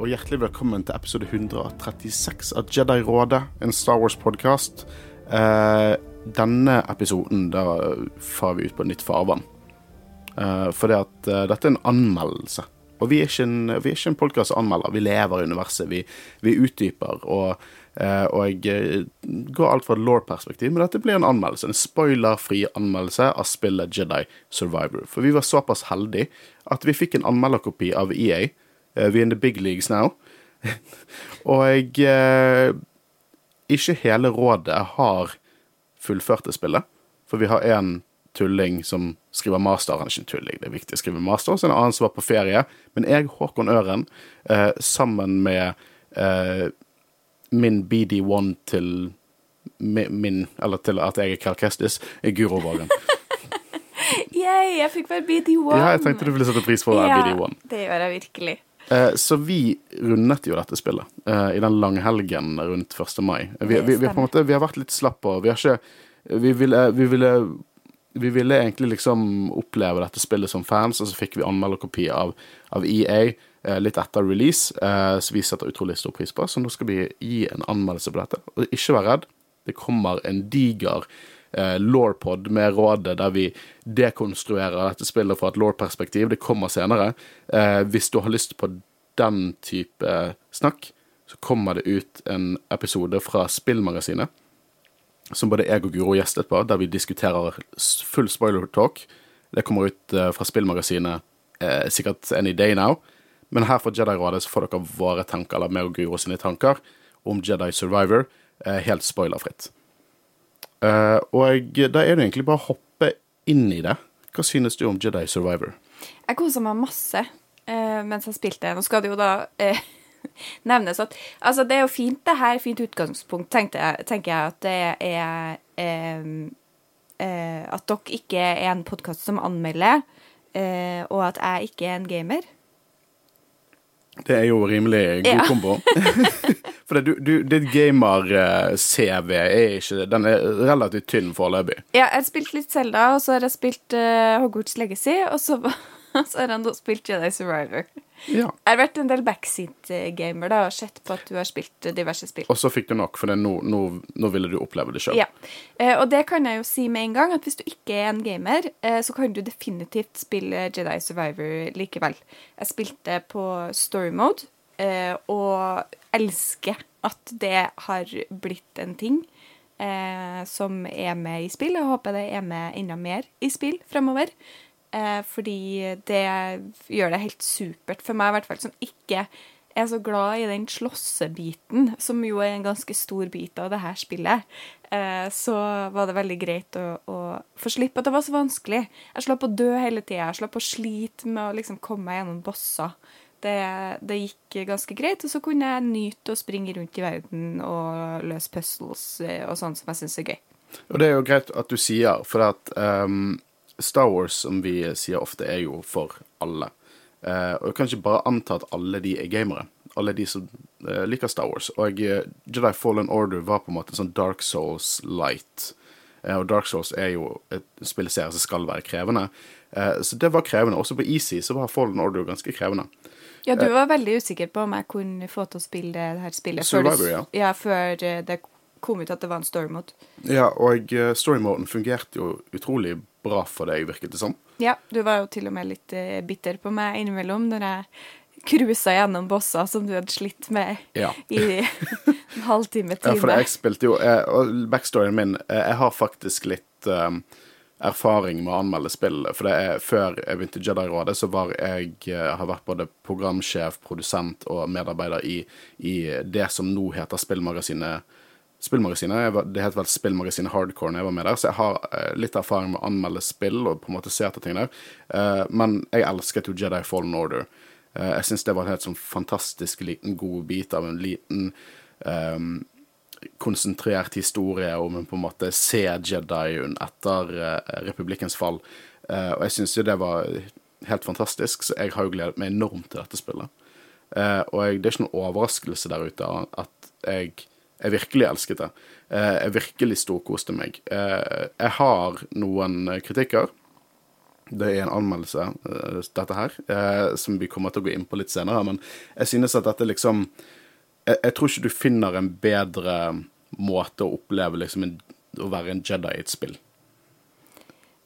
Og hjertelig velkommen til episode 136 av Jedi-rådet, en Star Wars-podkast. Eh, denne episoden da farer vi ut på nytt farvann. Eh, det at eh, dette er en anmeldelse. Og vi er ikke en, vi er ikke en podkast som anmelder, vi lever i universet. Vi, vi utdyper. Og, eh, og jeg eh, går alt fra et law-perspektiv, men dette blir en anmeldelse. En spoilerfri anmeldelse av spillet Jedi Survivor. For vi var såpass heldige at vi fikk en anmelderkopi av EA. Uh, we in the big leagues now. og jeg eh, Ikke hele rådet har fullført det spillet. For vi har én tulling som skriver master. Han er ikke en tulling, det er viktig å skrive master. Så en annen som var på ferie. Men jeg, Håkon Øren, eh, sammen med eh, min BD1 til min, Eller til at jeg er Cal Kestis, er Guro Vågen. Yay, jeg fikk vel BD1. Ja, jeg tenkte du ville sette pris på Ja, BD1. Det gjør jeg virkelig. Eh, Så vi rundet jo dette spillet eh, i den langhelgen rundt 1. mai. Vi, vi, vi, har på en måte, vi har vært litt slappe, og Vi har ikke Vi ville, vi ville vi ville egentlig liksom oppleve dette spillet som fans, og så fikk vi anmelderkopi av, av EA eh, litt etter release, så vi setter utrolig stor pris på. Så nå skal vi gi en anmeldelse på dette. Og ikke vær redd, det kommer en diger eh, lawpod med rådet der vi dekonstruerer dette spillet fra et law-perspektiv. Det kommer senere. Eh, hvis du har lyst på den type snakk, så kommer det ut en episode fra Spillmagasinet som både jeg og Guro gjestet på, der vi diskuterer full spoiler talk. Det kommer ut eh, fra Spillmagasinet eh, sikkert any day now. Men her fra Jedi-rådet så får dere våre tanker, eller meg og Guro sine tanker, om Jedi Survivor, eh, helt spoilerfritt. Eh, og da er det egentlig bare å hoppe inn i det. Hva synes du om Jedi Survivor? Jeg kosa meg masse uh, mens jeg spilte. Nå skal det jo da uh, nevnes at Altså, det er jo fint, det her. Fint utgangspunkt, jeg, tenker jeg at det er At dere ikke er en podkast som anmelder, og at jeg ikke er en gamer. Det er jo rimelig god Ja. kombo. For det, du, du, ditt gamer-CV er ikke Den er relativt tynn foreløpig. Ja, jeg har spilt litt Zelda, og så har jeg spilt uh, Hogwarts Legacy, og så, så har han da spilt Jedi Survivor. Ja. Jeg har vært en del backseat-gamer da, og sett på at du har spilt diverse spill. Og så fikk du nok, for nå, nå, nå ville du oppleve det sjøl. Ja, eh, og det kan jeg jo si med en gang, at hvis du ikke er en gamer, eh, så kan du definitivt spille Jedi Survivor likevel. Jeg spilte på story mode, eh, og elsker at det har blitt en ting eh, som er med i spill. Jeg håper det er med enda mer i spill fremover. Eh, fordi det gjør det helt supert for meg, i hvert fall, som ikke er så glad i den slåssebiten, som jo er en ganske stor bit av det her spillet. Eh, så var det veldig greit å, å få slippe at det var så vanskelig. Jeg slapp å dø hele tida. Jeg slapp å slite med å liksom komme meg gjennom bosser. Det, det gikk ganske greit, og så kunne jeg nyte å springe rundt i verden og løse puzzles eh, og sånn som jeg syns er gøy. Og det er jo greit at du sier, for at ehm, Star Wars, som vi sier ofte, er jo for alle. Eh, og du kan ikke bare anta at alle de er gamere. Alle de som eh, liker Star Wars. Og eh, Jedi Fallen Order var på en måte sånn Dark Souls light. Og Dark Souls er jo et spillserie som skal være krevende. Eh, så det var krevende. Også på Easy så var Fallen Order ganske krevende. Ja, du var veldig usikker på om jeg kunne få til å spille det her spillet før, Survivor, det, ja. ja, før det kom ut at det var en story mode. Ja, og uh, storymoden fungerte jo utrolig bra for deg, virket det som. Ja, du var jo til og med litt eh, bitter på meg innimellom når jeg cruisa gjennom bosser som du hadde slitt med Ja. i en halvtime, Ja, for time. jeg spilte jo Og backstoryen min eh, Jeg har faktisk litt um, erfaring med å anmelde spill. For det er før jeg begynte i Jedi-rådet, så var jeg jeg har vært både programsjef, produsent og medarbeider i, i det som nå heter Spillmagasinet. Spillmagasinet, Det het vel Spillmagasinet Hardcore når jeg var med der, så jeg har eh, litt erfaring med å anmelde spill og på en måte se etter ting der. Eh, men jeg elsket jo Jedi Fallen Order. Eh, jeg syns det var en helt sånn fantastisk liten, god bit av en liten ehm, konsentrert historie om en på en måte se Jedien etter republikkens fall. Og jeg syns jo det var helt fantastisk, så jeg har jo gledet meg enormt til dette spillet. Og jeg, det er ikke noen overraskelse der ute at jeg, jeg virkelig elsket det. Eh, jeg virkelig storkoste meg. Eh, jeg har noen kritikker. Det er en anmeldelse, uh, dette her, som vi kommer til å gå inn på litt senere. Men jeg synes at dette liksom Jeg, tror ikke du finner en bedre måte å oppleve liksom å være en Jedi i et spill.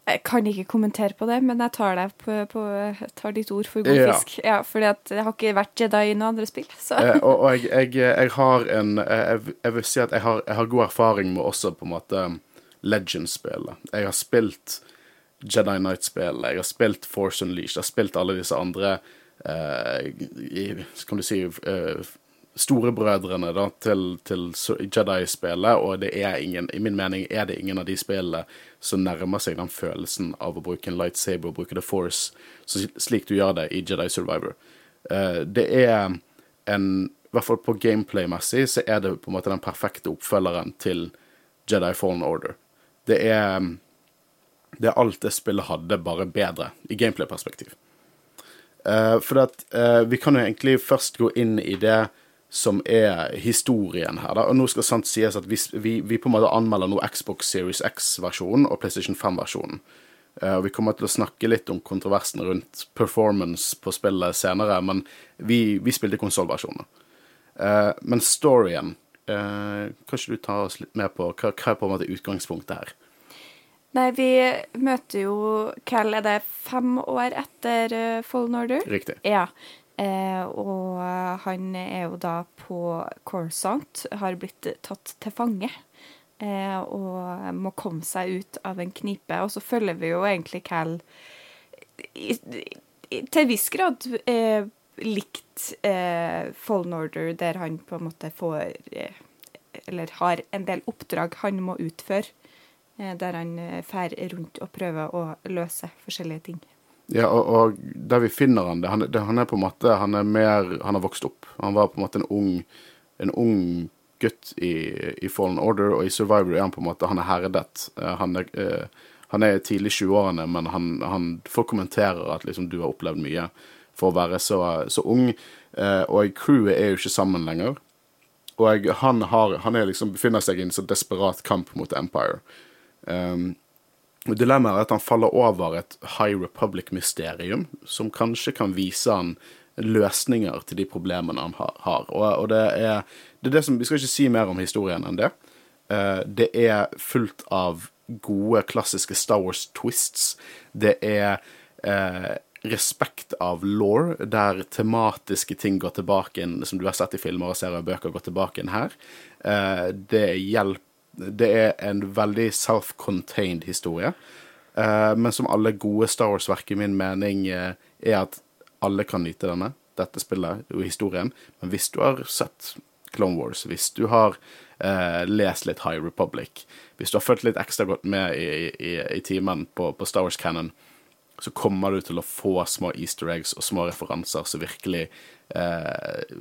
Jeg kan ikke kommentere på det, men jeg tar, deg på, på, tar ditt ord for god Ja. fisk. Ja, fordi jeg har ikke vært Jedi i noen andre spill. Så. Eh, og og jeg, jeg, jeg har en eh, jeg, jeg vil si at jeg har, jeg har god erfaring med også på en måte Legends-spillet. Jeg har spilt Jedi Knight-spillet, jeg har spilt Force Unleashed, jeg har spilt alle disse andre eh, i, Kan du si eh, Storebrødrene da, til, til Jedi-spillet, og det er ingen I min mening er det ingen av de spillene som nærmer seg den følelsen av å bruke en lightsaber og bruke The Force slik du gjør det i Jedi Survivor. Uh, det er en I hvert fall på gameplay-messig så er det på en måte den perfekte oppfølgeren til Jedi Fallen Order. Det er Det er alt det spillet hadde, bare bedre i gameplay-perspektiv. Uh, for at, uh, vi kan jo egentlig først gå inn i det som er historien her. Da. Og nå skal sant sies at vi, vi, vi på en måte anmelder nå Xbox Series X-versjonen og PlayStation 5-versjonen. Eh, og vi kommer til å snakke litt om kontroversen rundt performance på spillet senere, men vi, vi spilte konsollversjoner. Uh, men storyen uh, Kan ikke du ta oss litt med på hva, hva er på en måte utgangspunktet her? Nei, vi møter jo Cal, er det fem år etter Fallen Order? Riktig. Ja. Eh, og han er jo da på Corsant, har blitt tatt til fange. Eh, og må komme seg ut av en knipe. Og så følger vi jo egentlig Cal til en viss grad eh, likt eh, Fallen Order, der han på en måte får eh, Eller har en del oppdrag han må utføre. Eh, der han eh, fer rundt og prøver å løse forskjellige ting. Ja, og, og der vi finner han, det, han, det, han er på en måte Han er mer Han har vokst opp. Han var på en måte en ung En ung gutt i, i Fallen Order, og i Survivor er han på en måte Han er herdet. Eh, Han er, uh, han er tidlig i 20-årene, men han, han Folk kommenterer at liksom du har opplevd mye for å være så, så ung. Uh, og crewet er jo ikke sammen lenger. Og han, har, han er liksom, befinner seg i en så desperat kamp mot Empire. Um, Dilemmaet er at han faller over et High Republic-mysterium, som kanskje kan vise han løsninger til de problemene han har. Og, det, er, det er det som Vi skal ikke si mer om historien enn det. Eh, det er fullt av gode, klassiske Star Wars-twists. Det er eh, respekt av law, der tematiske ting går tilbake inn, som du har sett i filmer og serier og bøker, går tilbake inn her. Eh, det hjelper det er en veldig self-contained historie. Uh, men som alle gode Star Wars-verk i min mening uh, er at alle kan nyte denne, dette spillet og historien. Men hvis du har sett Clone Wars, hvis du har uh, lest litt High Republic, hvis du har fulgt litt ekstra godt med i, i, i timen på, på Star Wars Cannon, så kommer du til å få små easter eggs og små referanser som virkelig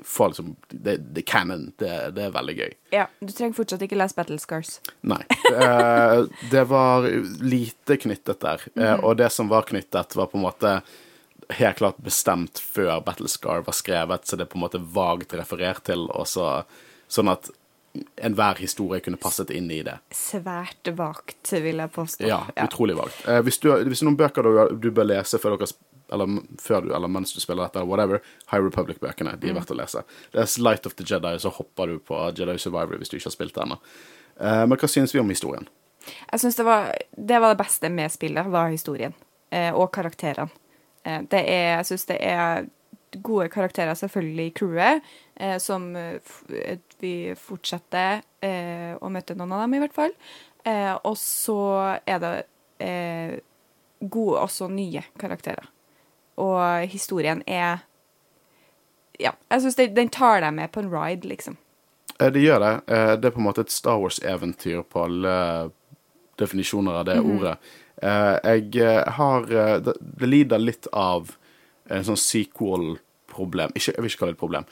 får liksom Det, det er canon. Det, det er veldig gøy. Ja, Du trenger fortsatt ikke lese Battle Scars. Nei. Eh, det var lite knyttet der. Eh, og det som var knyttet, var på en måte helt klart bestemt før Battlescar var skrevet, så det er på en måte vagt referert til, og så, sånn at enhver historie kunne passet inn i det. Svært vagt, vil jeg påstå. Ja, utrolig vagt. Eh, hvis, du, hvis det er noen bøker du, du bør lese før dere eller, før du, eller mens du spiller dette, whatever, High Republic-bøkene, de er verdt å lese. Det er Light of the Jedi, så hopper du på Jedi Survivor hvis du ikke har spilt det ennå. Uh, men hva syns vi om historien? Jeg synes det det var det beste med spillet, var historien. Eh, og karakterene. Eh, det er, jeg syns det er gode karakterer selvfølgelig i crewet, eh, som eh, eh, vi fortsetter å møte noen av dem, i hvert fall. Og så er det gode, også nye karakterer. Og historien er Ja, jeg syns den tar deg med på en ride, liksom. Eh, Det gjør det. Eh, Det er på en måte et Star Wars-eventyr på alle definisjoner av det ordet. Eh, Jeg har Det lider litt av en sånn sequel-problem. Ikke, jeg vil ikke kalle det et problem.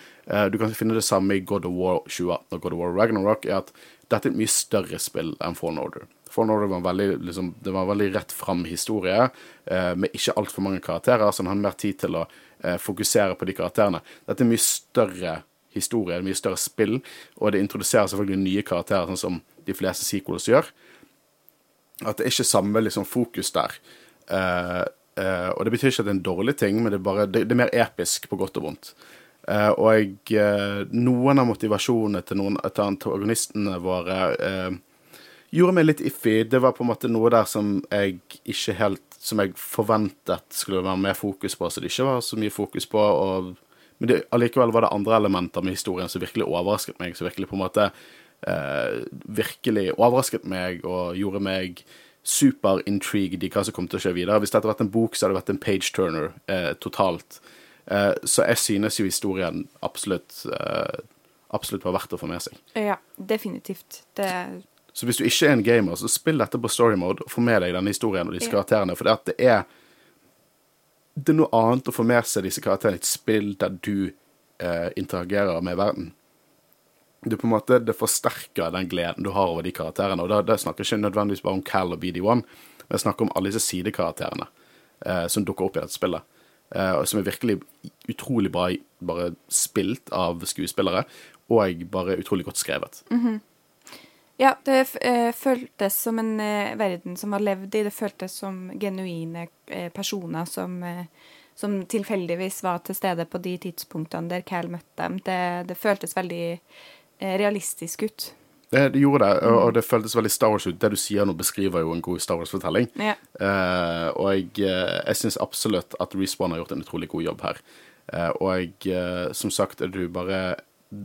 Du kan finne det samme i God of War 2018 og God of War Ragnarok. er at Dette er et mye større spill enn Fallen Order. Fallen Order var en veldig, liksom, det var en veldig rett fram historie, eh, med ikke altfor mange karakterer, så en hadde mer tid til å eh, fokusere på de karakterene. Dette er mye større historie, et mye større spill, og det introduserer selvfølgelig nye karakterer, sånn som de fleste sequels gjør. At det er ikke samme liksom, fokus der. Eh, Eh, og det betyr ikke at det er en dårlig ting, men det er, bare, det, det er mer episk på godt og vondt. Eh, og eh, noen av motivasjonene til noen av antagonistene våre uh, gjorde meg litt iffy. Det var på en måte noe der som jeg ikke helt Som jeg forventet skulle være mer fokus på, så det ikke var så mye fokus på. Og, men det, allikevel var det andre elementer med historien som virkelig overrasket meg. Som virkelig på en måte virkelig overrasket meg og gjorde meg superintrigued i hva som kom til å skje videre. Hvis dette hadde vært en bok, så hadde det vært en page-turner eh, totalt. Eh, så jeg synes jo historien absolutt eh, absolutt var verdt å få med seg. Ja, definitivt. Det Så hvis du ikke er en gamer, så spill dette på story mode og få med deg denne historien og disse Ja. karakterene. For det, er Det er noe annet å få med seg disse karakterene i et spill der du eh, interagerer med verden. Det på en måte, det forsterker den gleden du har over de karakterene. Og da snakker jeg ikke nødvendigvis bare om Cal og BD1, men jeg snakker om alle disse sidekarakterene eh, som dukker opp i dette spillet. Eh, som er virkelig utrolig bra bare spilt av skuespillere, og bare utrolig godt skrevet. Ja, det eh, føltes som en eh, verden som var levd i. Det føltes som genuine personer som, som tilfeldigvis var til stede på de tidspunktene der Cal møtte dem. Det, det føltes veldig realistisk ut. Det, det gjorde det, og, og det føltes veldig Star Wars ut. Det du sier nå, beskriver jo en god Star Wars-fortelling. Ja. Eh, og jeg, eh, jeg syns absolutt at Respawn har gjort en utrolig god jobb her. Eh, og jeg, eh, som sagt, er du bare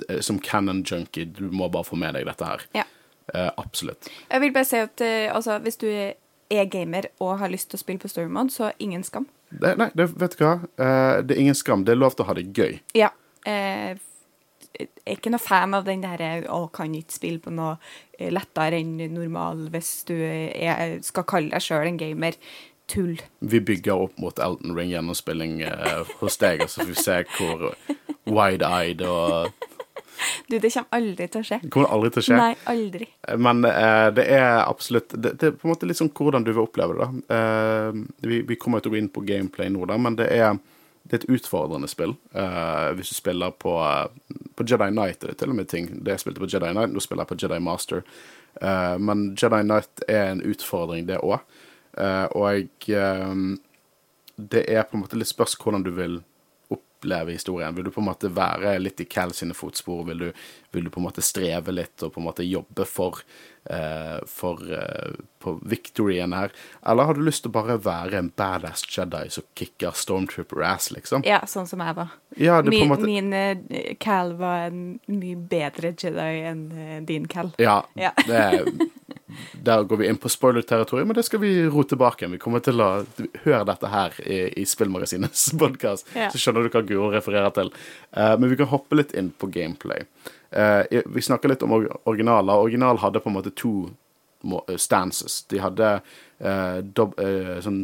eh, Som canon junkie, du må bare få med deg dette her. Ja. Eh, absolutt. Jeg vil bare si at altså, hvis du er gamer og har lyst til å spille på story mode, så ingen skam. Det, nei, det, vet du hva? Det er ingen skam. Det er lov til å ha det gøy. Ja. Eh, er ikke noe fan av den der eh, 'å, kan ikke spille på noe eh, lettere enn normal' hvis du er, skal kalle deg sjøl en gamer. Tull. Vi bygger opp mot Elton Ring gjennomspilling eh, hos deg, og så får vi se hvor wide-eyed og Du, det kommer aldri til å skje. Det kommer aldri til å skje. Nei, aldri. Men eh, det er absolutt det, det er på en måte litt sånn hvordan du vil oppleve det. da. Eh, vi, vi kommer til å gå inn på gameplay nå, da, men det er, det er et utfordrende spill. Uh, hvis du spiller på, uh, på Jedi Knight, det er til og med ting. Det jeg spilte på Jedi Knight, nå spiller jeg på Jedi Master. Uh, men Jedi Knight er en utfordring, det òg. og jeg um, Det er på en måte litt spørs hvordan du vil oppleve historien? Vil du på en måte være litt i Cal sine fotspor? Vil du, vil du på en måte streve litt og på en måte jobbe for, eh, for eh, på victoryen her? Eller har du lyst til å bare være en badass Jedi som kicker Stormtrooper-ass, liksom? Ja, sånn som jeg var. Ja, det Min, måte min eh, Cal var en mye bedre Jedi enn eh, din Cal. Ja. Ja. Det der går vi inn på spoiler-territoriet, men det skal vi ro tilbake igjen. Vi kommer til å høre dette her i, i Spillmagasinets podkast, Ja. så skjønner du hva Guro refererer til. Uh, men vi kan hoppe litt inn på gameplay. Uh, vi snakker litt om or- originaler. Original hadde på en måte to eh, stances. De hadde uh, dob, sånn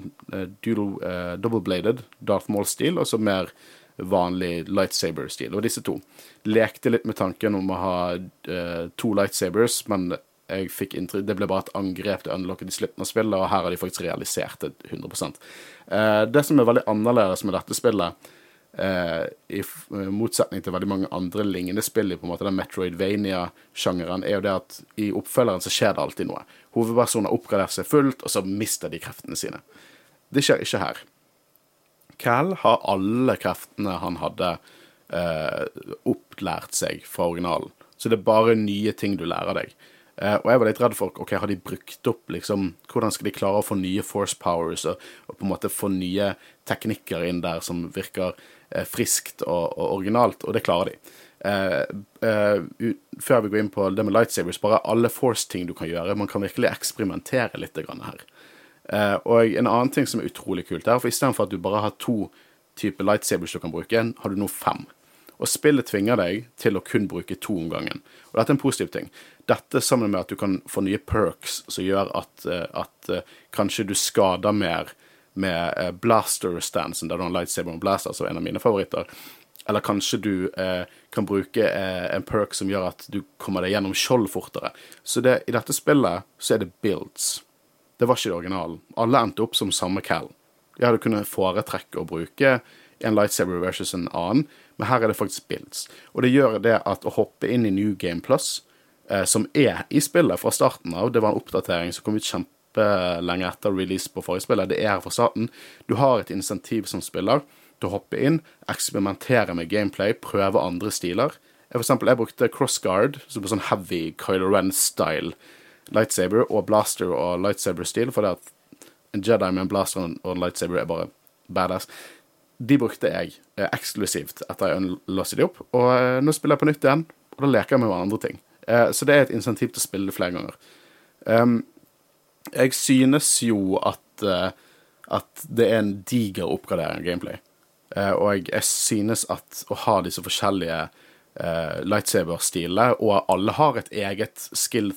dual, double-bladed Darth Maul-stil, og så mer vanlig lightsaber-stil. Og disse to lekte litt med tanken om å ha to lightsabers, men jeg fikk inntrykk Det ble bare et angrep til unlocket i slutten av spillet, og her har de faktisk realisert det 100 eh, Det som er veldig annerledes med dette spillet, eh, i eh, motsetning til veldig mange andre lignende spill i på en måte den Metroidvania-sjangeren, er jo det at i oppfølgeren så skjer det alltid noe. Hovedpersonen har oppgradert seg fullt, og så mister de kreftene sine. Det skjer ikke her. Cal har alle kreftene han hadde eh, opplært seg fra originalen. Så det er bare nye ting du lærer deg. Eh, og jeg var litt redd for ok, har de brukt opp liksom, Hvordan skal de klare å få nye force powers og, og på en måte få nye teknikker inn der som virker eh, friskt og, og originalt? Og det klarer de. Uh, uh, før vi går inn på det med lightsabers, bare alle force-ting du kan gjøre. Man kan virkelig eksperimentere litt grann her. Uh, og en annen ting som er utrolig kult, er for istedenfor at du bare har to typer lightsabers du kan bruke, har du nå fem. Og spillet tvinger deg til å kun bruke to om gangen. Og dette er en positiv ting. Dette sammen med at du kan få nye perks som gjør at, eh, at eh, kanskje du skader mer med eh, blaster-stansen, der du har lightsaber og blaster, som er en av mine favoritter. Eller kanskje du eh, kan bruke eh, en perk som gjør at du kommer deg gjennom skjold fortere. Så det, i dette spillet så er det builds. Det var ikke det originalen. Alle endte opp som samme Cal. Jeg hadde kunnet foretrekke å bruke en lightsaber versus en annen, men her er det faktisk builds. Og det gjør det at å hoppe inn i New Game Plus, eh, som er i spillet fra starten av, det var en oppdatering som kom ut kjempe, kjempelenge etter release på forrige spillet. Det er her fra starten. Du har et insentiv som spiller til å hoppe inn, eksperimentere med gameplay, prøve andre stiler. For eksempel, jeg brukte crossguard, som er sånn heavy Kylo Ren-style lightsaber, og blaster og lightsaber-stil, fordi at en Jedi med en blaster og en lightsaber er bare badass. De brukte jeg eh, eksklusivt etter jeg låste de opp, og eh, nå spiller jeg på nytt igjen, og da leker jeg med andre ting. Eh, så det er et insentiv til å spille det flere ganger. Um, jeg synes jo at, uh, at det er en diger oppgradering av gameplay. Uh, og jeg, jeg, synes at å ha disse forskjellige uh, lightsaber-stilene, og alle har et eget skill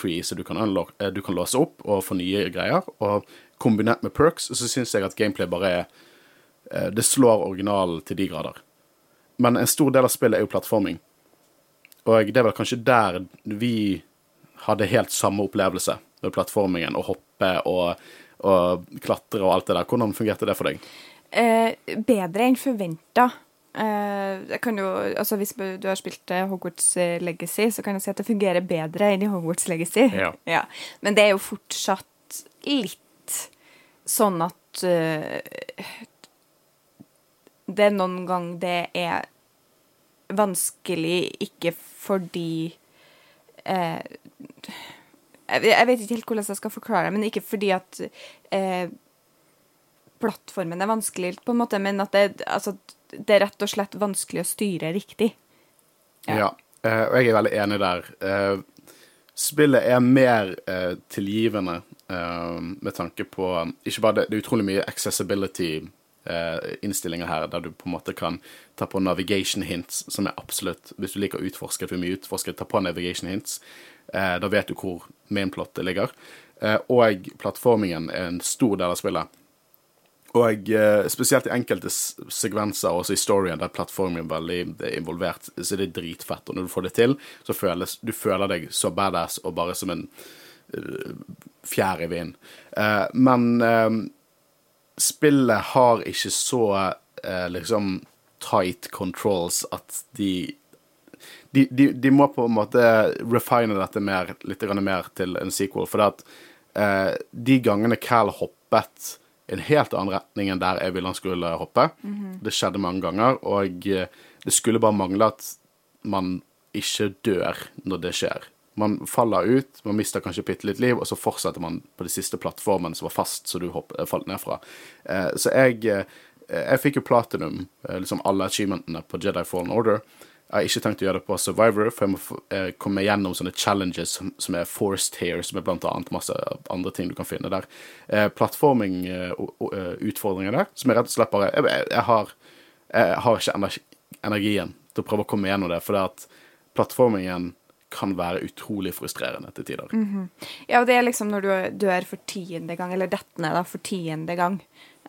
tree som du kan, du kan, låse opp og få nye greier, og kombinert med perks, så synes jeg at gameplay bare er Det slår originalen til de grader. Men en stor del av spillet er jo plattforming. Og det er vel kanskje der vi hadde helt samme opplevelse med plattformingen, å hoppe og, og, klatre og alt det der. Hvordan fungerte det for deg? Eh, bedre enn forventa. Eh, altså hvis du har spilt eh, Hogwarts eh, Legacy, så kan jeg si at det fungerer bedre enn i Hogwarts Legacy. Ja. ja. Men det er jo fortsatt litt sånn at uh, Det er noen gang det er vanskelig ikke fordi eh, Jeg vet ikke helt hvordan jeg skal forklare det, men ikke fordi at eh, plattformen er vanskelig, på en måte, men at det, altså, det, er rett og slett vanskelig å styre riktig. Ja, ja eh, og jeg er veldig enig der. Eh, spillet er mer eh, tilgivende med tanke på Ikke bare det, det er utrolig mye accessibility innstillinger her, der du på en måte kan ta på navigation hints, som er absolutt Hvis du liker å utforske, du mye utforske, ta på navigation hints. Eh, da vet du hvor mainplottet ligger. Eh, og plattformingen er en stor del av spillet. Og eh, spesielt i enkelte sekvenser, også i storyen, der plattformen er veldig er involvert, så det er dritfett. Og når du får det til, så føles du føler deg så badass og bare som en uh, fjær i vinden. Uh, men spillet har ikke så eh, liksom tight controls at de de, de de, må på en måte refine dette mer, litt mer til en sequel. For at eh, de gangene Cal hoppet i en helt annen retning enn der jeg ville han skulle hoppe, mm -hmm. det skjedde mange ganger, og eh, det skulle bare mangle at man ikke dør når det skjer. Man faller ut, man mister kanskje bitte litt liv, og så fortsetter man på de siste plattformene som var fast, så du hopp, eh, falt ned fra. Eh, så jeg, eh, jeg fikk jo platinum, liksom alle achievementene på Jedi Fallen Order. Jeg har ikke tenkt å gjøre det på Survivor, for jeg må komme gjennom sånne challenges som, som, er forced here, som er blant annet masse andre ting du kan finne der. Eh, Plattforming-utfordringer der, som er rett og slett bare Jeg, jeg, har, jeg har, ikke energien til å prøve å komme gjennom det, for det at plattformingen kan være utrolig frustrerende til tider. Mm -hmm. Ja, og det er liksom når du dør for tiende gang, eller detter ned da, for tiende gang.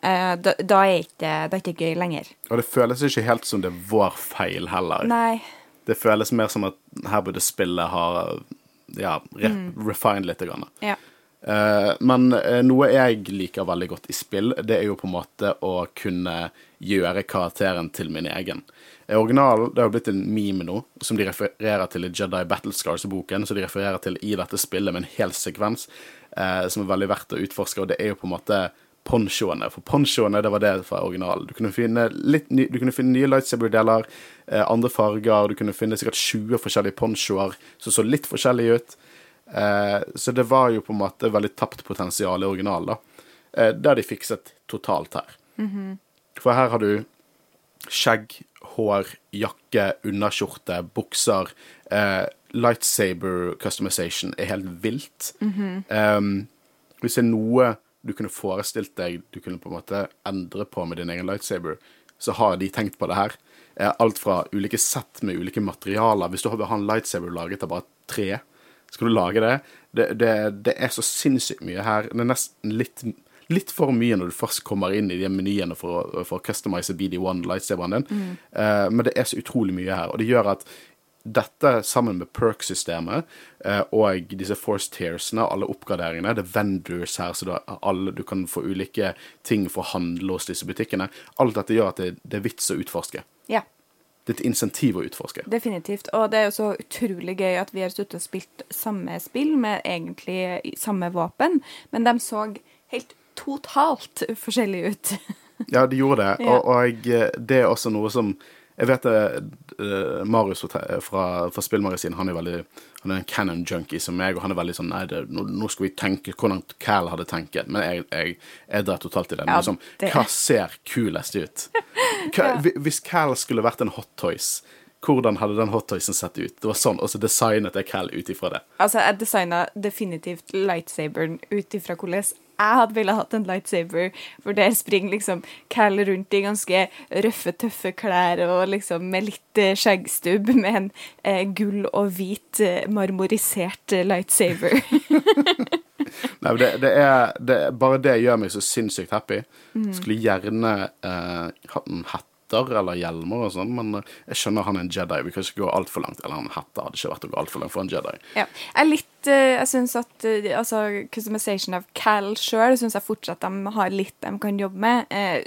Uh, da, da, er ikke, det er ikke gøy lenger. Og det føles ikke helt som det er vår feil heller. Nei. Det føles mer som at her burde spillet ha ja, re mm. refined litt. Grann. Ja. Uh, men uh, noe jeg liker veldig godt i spill, det er jo på en måte å kunne gjøre karakteren til min egen. Originalen det har blitt en meme nå, som de refererer til i Jedi Battlescars-boken, som de refererer til i dette spillet med en hel sekvens eh, som er veldig verdt å utforske, og det er jo på en måte ponchoene. For ponchoene, det var det fra originalen. Du kunne finne, ny, du kunne finne nye lightsaber-deler, eh, andre farger, du kunne finne sikkert 20 forskjellige ponchoer som så litt forskjellige ut. Eh, så det var jo på en måte veldig tapt potensial i originalen, da. Eh, det har de fikset totalt her. Mm -hmm. For her har du skjegg, hår, jakke, underskjorte, bukser. Eh, lightsaber customization er helt vilt. Mm -hmm. um, hvis det er noe du kunne forestilt deg du kunne på en måte endre på med din egen lightsaber, så har de tenkt på det her. Eh, alt fra ulike sett med ulike materialer. Hvis du vil ha en lightsaber laget av bare tre, skal du lage det. Det, det, det er så sinnssykt mye her. Det er nesten litt litt for mye når du først kommer inn i de menyene for for å customize BD1 lightsaberen din. Mm. Uh, men det er så utrolig mye her, og det gjør at dette sammen med perk-systemet uh, og disse force tearsene, alle oppgraderingene, det er vendors her, så alle, du kan få ulike ting for å handle hos disse butikkene. Alt dette gjør at det, det er vits å utforske. Ja. Det er et insentiv å utforske. Definitivt. Og det er jo så utrolig gøy at vi har stått og spilt samme spill med egentlig samme våpen, men de så helt totalt forskjellige ut. Ja, de gjorde det. Og, og eh, det er også noe som Jeg vet eh, Marius fra, fra spillmagasinet han er veldig Han er en canon junkie som meg, og han er veldig sånn Nei, det, nå, nå skal vi tenke hvordan Cal hadde tenkt. Men jeg, jeg, jeg drar totalt i det. Ja, liksom, det- Hva ser kulest ut? Hva, ja. Hvis Cal skulle vært en hot toys, hvordan hadde den hot toysen sett ut? Det var sånn, Og så designet jeg Cal ut ifra det. Altså, jeg designa definitivt lightsaberen ut ifra hvordan jeg hadde villet hatt en lightsaber, for der springer liksom Cal rundt i ganske røffe, tøffe klær og liksom med litt eh, skjeggstubb med en eh, gull og hvit eh, marmorisert eh, lightsaber. Nei, men det, det er, det, bare det gjør meg så sinnssykt happy. Mhm. Skulle gjerne eh, hatt en hatt eller hjelmer og sånn, men jeg skjønner han er en Jedi. Vi kan ikke gå altfor langt. Eller en hatter hadde ikke vært å gå altfor langt for en Jedi. ja. Jeg er litt eh, Jeg syns at eh, altså, customization av Cal sjøl syns jeg fortsatt de har litt de kan jobbe med. Eh,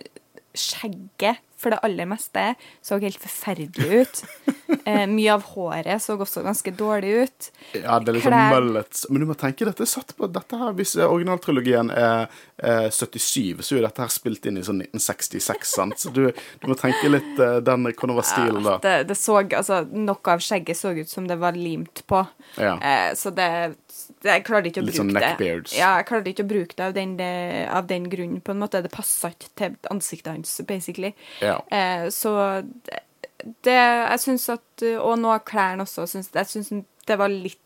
skjegget, for det aller meste, så helt forferdelig ut. Eh, mye av håret så også ganske dårlig ut. Ja, det er liksom Klær. mullets. Men du må tenke dette er satt på dette her, Hvis originaltrilogien er er 77, så er dette her spilt inn i sånn 1966, sant? Så du, du må tenke litt uh, den hvordan var stilen da. Det, det så, altså, Noe av skjegget så ut som det var limt på. Ja. Eh, så det Jeg klarte ikke å bruke sånn det. Ja, jeg klarte ikke å bruke det av den, det, av den grunnen, på en måte. Det passa ikke til ansiktet hans, basically. Ja. Eh, så det, det Jeg syns at Og nå klærne også. Synes, jeg syns det var litt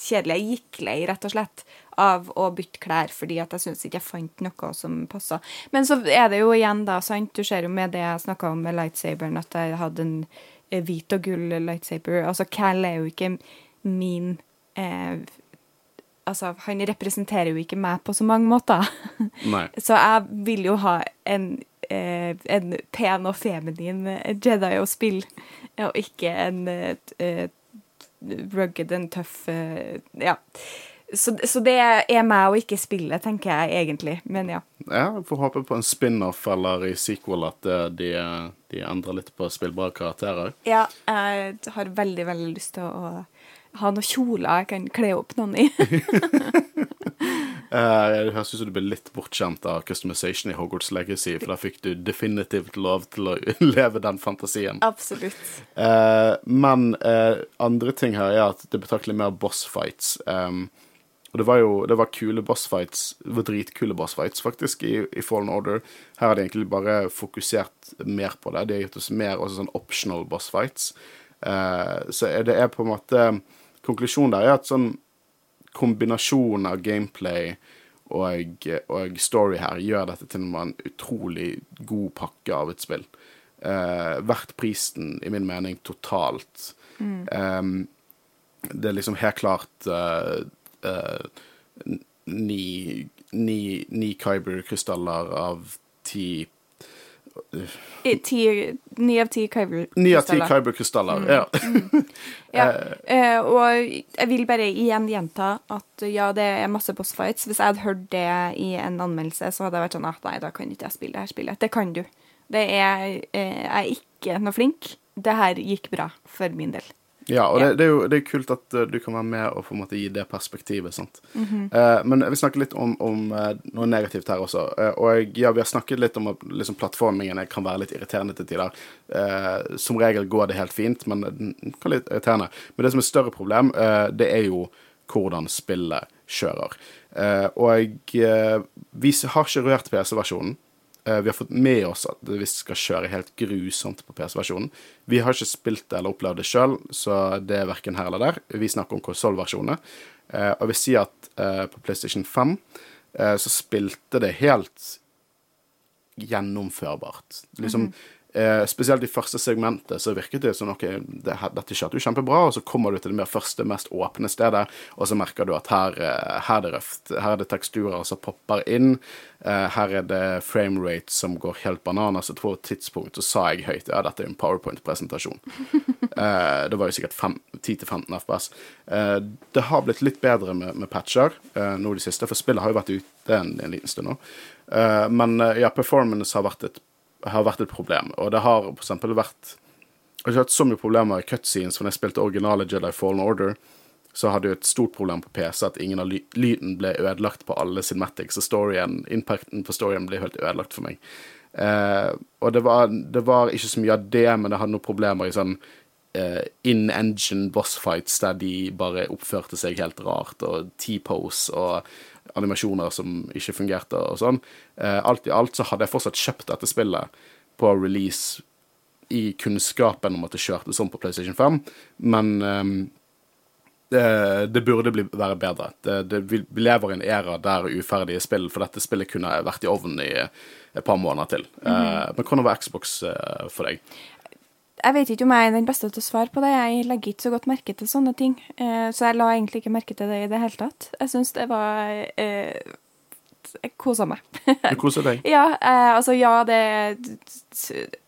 kjedelig. Jeg gikk lei, rett og slett, av å bytte klær fordi at jeg syns ikke jeg fant noe som passa. Men så er det jo igjen, da, sant, du ser jo med det jeg snakka om med lightsaberen, at jeg hadde en eh, hvit og gull lightsaber. Altså, Cal er jo ikke min eh, Altså, han representerer jo ikke meg på så mange måter. Nei. Så jeg vil jo ha en, eh, en pen og feminin Jedi å spille, og ikke en eh, rugged and tøff eh, Ja. Så, så det er meg og ikke spillet, tenker jeg egentlig. Men ja. Ja, vi får håpe på en spin-off eller i sequel at eh, de, de endrer litt på spillbare karakterer. ja. Jeg har veldig, veldig lyst til å ha noen kjoler jeg kan kle opp noen i. Høres ut som du ble litt bortskjemt av customization i Hogwarts Legacy, for da fikk du definitivt lov til å leve den fantasien. Absolutt. Uh, men uh, andre ting her er at det er betraktelig mer bossfights. Um, og det var jo det var kule bossfights, det var dritkule bossfights, faktisk i, i Fallen Order. Her har de egentlig bare fokusert mer på det. De har gitt oss mer også sånn optional boss fights. Eh, så det er på en måte Konklusjonen der er at sånn kombinasjonen av gameplay og, og story her gjør dette til en utrolig god pakke av et spill. Uh, verdt prisen, i min mening, totalt. Eh, det er liksom helt klart uh, uh, ni, ni, ni Kyber-krystaller av ti, ni av ti kyberkrystaller. Ni av ti kyberkrystaller, mm. ja. Ja, eh, og jeg vil bare igjen gjenta at ja, det er masse boss fights. Hvis jeg hadde hørt det i en anmeldelse, så hadde jeg vært sånn at nei, da kan ikke jeg spille det her spillet. Det kan du. Det er, eh, jeg er ikke noe flink. Det her gikk bra for min del. Ja, og Ja. Det, det er jo det er kult at uh, du kan være med og på en måte gi det perspektivet. sant? Mhm. Eh, men jeg vil snakke litt om, om eh, noe negativt her også. Eh, og ja, vi har snakket litt om at liksom, plattformingen kan være litt irriterende til tider. Eh, som regel går det helt fint, men det kan litt irriterende. Men det som er et større problem, eh, det er jo hvordan spillet kjører. Eh, og eh, vi har ikke rørt PC-versjonen. Eh, Vi har fått med oss at vi skal kjøre helt grusomt på PC-versjonen. Vi har ikke spilt det eller opplevd det sjøl, så det er verken her eller der. Vi snakker om konsollversjonene. Eh, Og vi sier at eh, på PlayStation 5 eh, så spilte det helt gjennomførbart. Liksom, eh, spesielt i første segmentet så virket det som ok, det, dette kjørte jo kjempebra, og så kommer du til det mer første, mest åpne stedet, og så merker du at her, eh, her er det røft. Her er det teksturer som popper inn. Eh, her er det framerate som går helt bananas. Og på et tidspunkt så sa jeg høyt ja, dette er en powerpoint-presentasjon. Eh, det var jo sikkert 10-15 FPS. Eh, det har blitt litt bedre med, med patcher eh, nå i det siste, for spillet har jo vært ute en, en liten stund nå. Uh, men uh, ja, performance har vært, et, har vært et problem, og det har f.eks. vært har hatt så mye problemer i cutscenes, for når jeg spilte originale Jedi Fallen Order, så hadde jeg et stort problem på PC at ingen av ly lyden ble ødelagt på alle cinematics, og storyen, impacten på storyen ble helt ødelagt for meg. Eh, og det var, det var, ikke så mye av det, men det hadde noen problemer i sånn eh, in engine boss fights der de bare oppførte seg helt rart, og T-pose og animasjoner som ikke fungerte og sånn. Eh, alt i alt så hadde jeg fortsatt kjøpt dette spillet på release i kunnskapen om at det kjørte sånn på PlayStation 5, men um, det, det, burde bli, være bedre. Det, det, vi lever i en æra der uferdige spill, for dette spillet kunne vært i ovnen i et par måneder til. Mm uh, men hvordan var Xbox uh, for deg? Jeg vet ikke om jeg er den beste til å svare på det. Jeg legger ikke så godt merke til sånne ting. Uh, så jeg la egentlig ikke merke til det i det hele tatt. Jeg syns det var Jeg kosa meg. du koser deg? ja, altså ja, det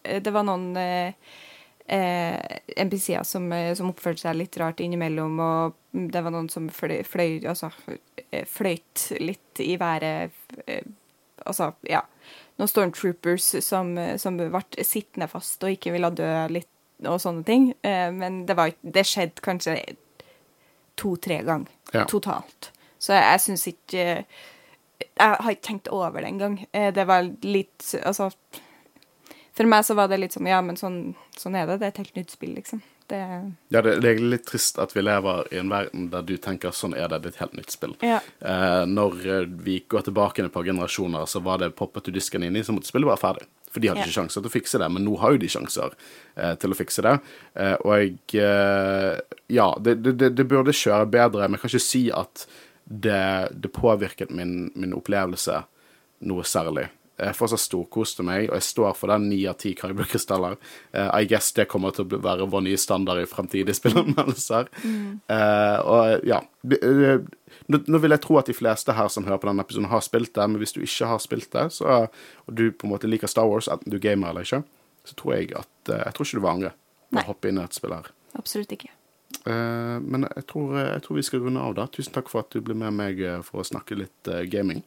Det var noen eh, NPC-er som, som, oppførte seg litt rart innimellom, og det var noen som fløy, fløy altså, fløyt litt i været. Altså, ja noen stormtroopers som, som ble sittende fast og ikke ville dø litt, og sånne ting. Eh, men det, var, det skjedde kanskje to-tre ganger ja. totalt. Så jeg, jeg syns ikke Jeg har ikke tenkt over det engang. Eh, det var litt Altså For meg så var det litt sånn Ja, men sånn, sånn er det. Det er et helt nytt spill, liksom. Det... Ja, det, det, er litt trist at vi lever i en verden der du tenker sånn er det, det er et helt nytt spill. Ja. Eh, når eh, vi går tilbake et par generasjoner, så var det poppet du disken inn i, så måtte spillet være ferdig. For de hadde ja. ikke sjanser til å fikse det, men nå har jo de sjanser eh, til å fikse det. Eh, og eh, Ja, det, det, burde kjøre bedre, men jeg kan ikke si at det, påvirket min, min opplevelse noe særlig. Jeg fortsatt storkoste meg, og jeg står for den ni av ti Kyber-krystaller. Uh, I guess det kommer til å være vår nye standard i fremtidige spillanmeldelser. Mm. Uh, og ja uh, Nå vil jeg tro at de fleste her som hører på denne episoden, har spilt det, men hvis du ikke har spilt det, så, og du på en måte liker Star Wars, enten du gamer eller ikke, så tror jeg at Jeg tror ikke du vil angre på å hoppe inn i et spill her. Absolutt ikke. men jeg tror, jeg tror, vi skal runde av da. Tusen takk for at du ble med meg for å snakke litt gaming.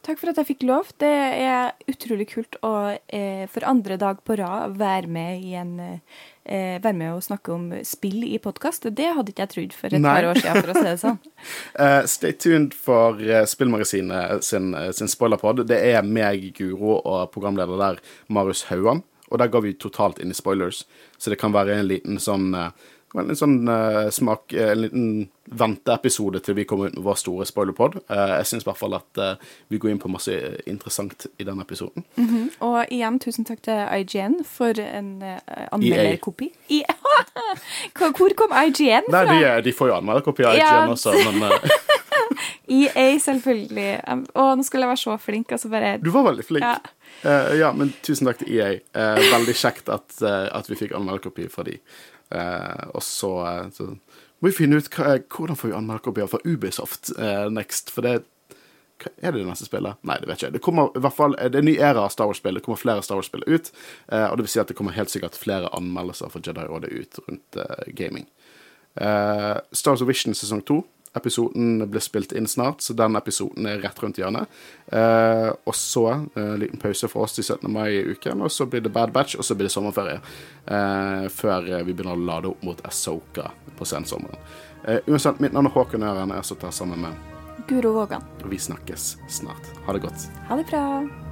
Takk for at jeg fikk lov. Det er utrolig kult å eh, for andre dag på rad være med i en eh, være med og snakke om spill i podkast. Det hadde ikke jeg trodd for et Nei. par år siden, for å si det sånn. uh, stay tuned for uh, Spillmagasinet sin, uh, sin spoilerpod. Det er meg, Guro, og programleder der, Marius Hauan. Og der går vi totalt inn i spoilers, så det kan være en liten sånn uh, en sånn uh, smak, eh, en liten venteepisode til vi kommer ut med vår store spoilerpod. Uh, jeg syns i hvert fall at uh, vi går inn på masse interessant i den episoden. Mm -hmm. Og igjen tusen takk til IGN for en uh, anmelderkopi. E Hvor kom IGN fra? Nei, de, de får jo anmelderkopi av IGN ja. også, men EA, selvfølgelig. Um, å, nå skulle jeg være så flink. Altså bare Du var veldig flink. Ja. ja men tusen takk til EA. veldig kjekt at, at vi fikk anmelderkopi fra de. Eh, og så, eh, så, må vi finne ut hva, hvordan får vi anmelderkopier fra Ubisoft eh, next. For det hva er det det neste spillet? Nei, det vet jeg ikke. Det kommer i hvert fall, det er en ny æra av Star Wars-spill. Det kommer flere Star Wars-spill ut. Eh, og det vil si at det kommer helt sikkert flere anmeldelser for Jedi-rådet ut rundt gaming. Uh, Star Wars Vision sesong to Episoden blir spilt inn snart, så den episoden er rett rundt hjørnet. Eh, og så en eh, liten pause for oss til 17. mai i uken, og så blir det Bad Batch, og så blir det sommerferie. Eh, før vi begynner å lade opp mot Asoka på sensommeren. Eh, uansett, mitt navn er Håkon Øren, jeg sitter sammen med Guro Vågan. Vi snakkes snart. Ha det godt. Ha det bra.